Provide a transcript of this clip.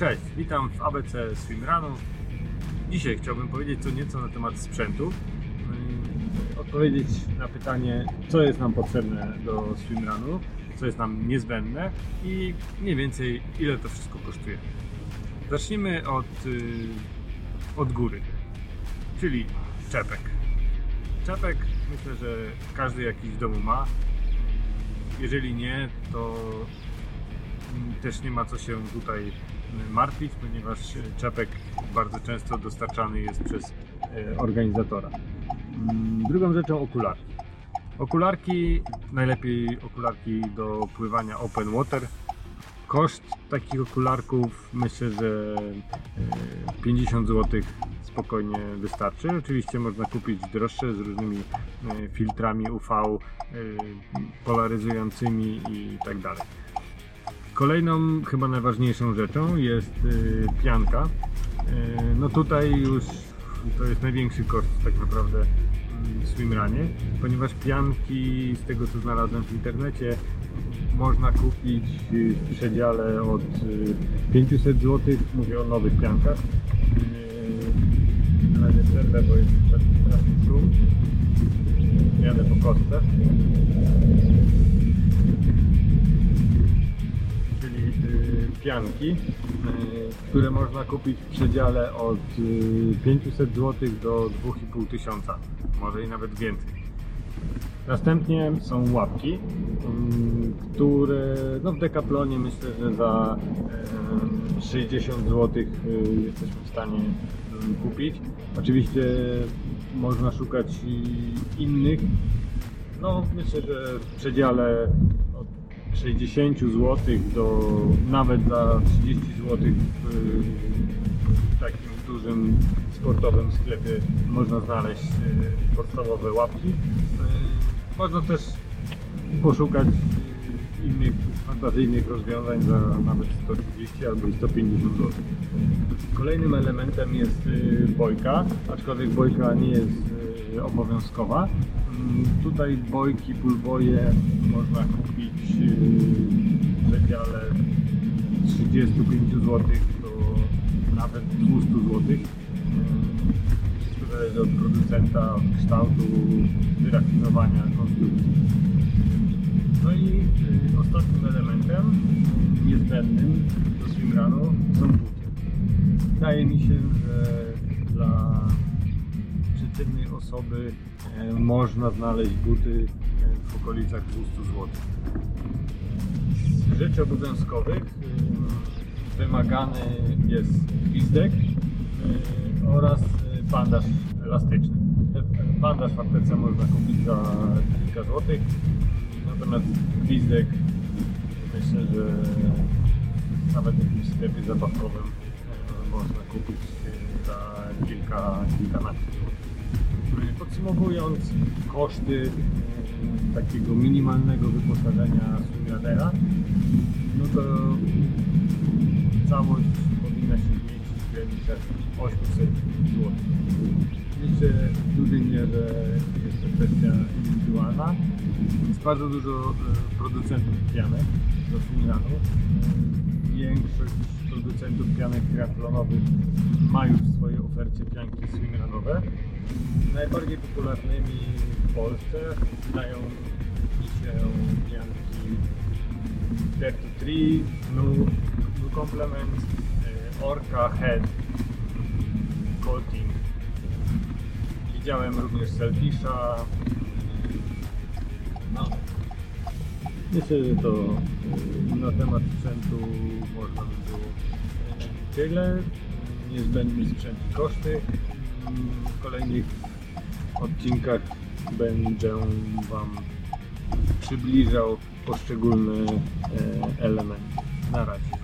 Cześć, witam w ABC Swimrunu. Dzisiaj chciałbym powiedzieć co nieco na temat sprzętu. Yy, Odpowiedzieć na pytanie, co jest nam potrzebne do swimrunu, co jest nam niezbędne i mniej więcej ile to wszystko kosztuje. Zacznijmy od, yy, od góry, czyli czepek. Czepek myślę, że każdy jakiś w domu ma. Jeżeli nie, to mm, też nie ma co się tutaj martwić, ponieważ czepek bardzo często dostarczany jest przez e, organizatora. Mm, Drugą rzeczą okularki. Okularki, najlepiej okularki do pływania open water. Koszt takich okularków myślę, że e, 50 zł spokojnie wystarczy. Oczywiście można kupić droższe z różnymi filtrami UV, polaryzującymi i tak dalej. Kolejną, chyba najważniejszą rzeczą jest y, pianka. Y, no tutaj już to jest największy koszt tak naprawdę mm, w swimranie, ponieważ pianki z tego co znalazłem w internecie można kupić y, w przedziale od y, 500 zł, mówię o nowych piankach. Y, Na razie przerwę, bo jest szum. Jadę po kostce. Pianki, y, które można kupić w przedziale od y, 500 zł do 2500, może i nawet więcej. Następnie są łapki, mm, które no w Decathlonie myślę, że za em, 60 zł jesteśmy w stanie mm, kupić. Oczywiście można szukać innych. No myślę, że w przedziale 60 zł do nawet za 30 zł w takim dużym sportowym sklepie można znaleźć y, podstawowe łapki. Y, Można też poszukać innych fantazyjnych rozwiązań za nawet 130 albo i 150 zł. Kolejnym elementem jest y, bojka, aczkolwiek bojka nie jest obowiązkowa. Mm, Tutaj bojki, pulboje można kupić w przedziale 35 zł do nawet 200 zł. Wszystko zależy od producenta, od kształtu, wyrafinowania konstrukcji. No i y, ostatnim elementem niezbędnym do swimrunu są buty. Wydaje mi się, że dla przeciętnej osoby e, można znaleźć buty e, w okolicach 200 zł. Z rzeczy obowiązkowych y, wymagany jest gwizdek oraz bandaż elastyczny. E, Bandaż w aptece można kupić za kilka złotych, natomiast gwizdek myślę, że nawet w jakimś sklepie zabawkowym e, można kupić e, za kilka, kilkanaście. Podsumowując, koszty e, takiego minimalnego wyposażenia swimrunnera, no to całość powinna się zmieścić w granicach 800 zł. Oczywiście w dużej mierze jest to kwestia indywidualna. Jest bardzo dużo e, producentów pianek do swimrunu. Większość producentów pianek triathlonowych ma już w swojej ofercie pianki swimrunowe. Najbardziej popularnymi w Polsce mi się pianki Dare to 3, Blue, Blue Complement, e, Orca, Head, Coating. Widziałem również Selfisha. Myślę, że to e, na temat sprzętu można by było tyle. Niezbędny sprzęt i koszty. W kolejnych odcinkach będę Wam przybliżał poszczególne e, elementy. Na razie.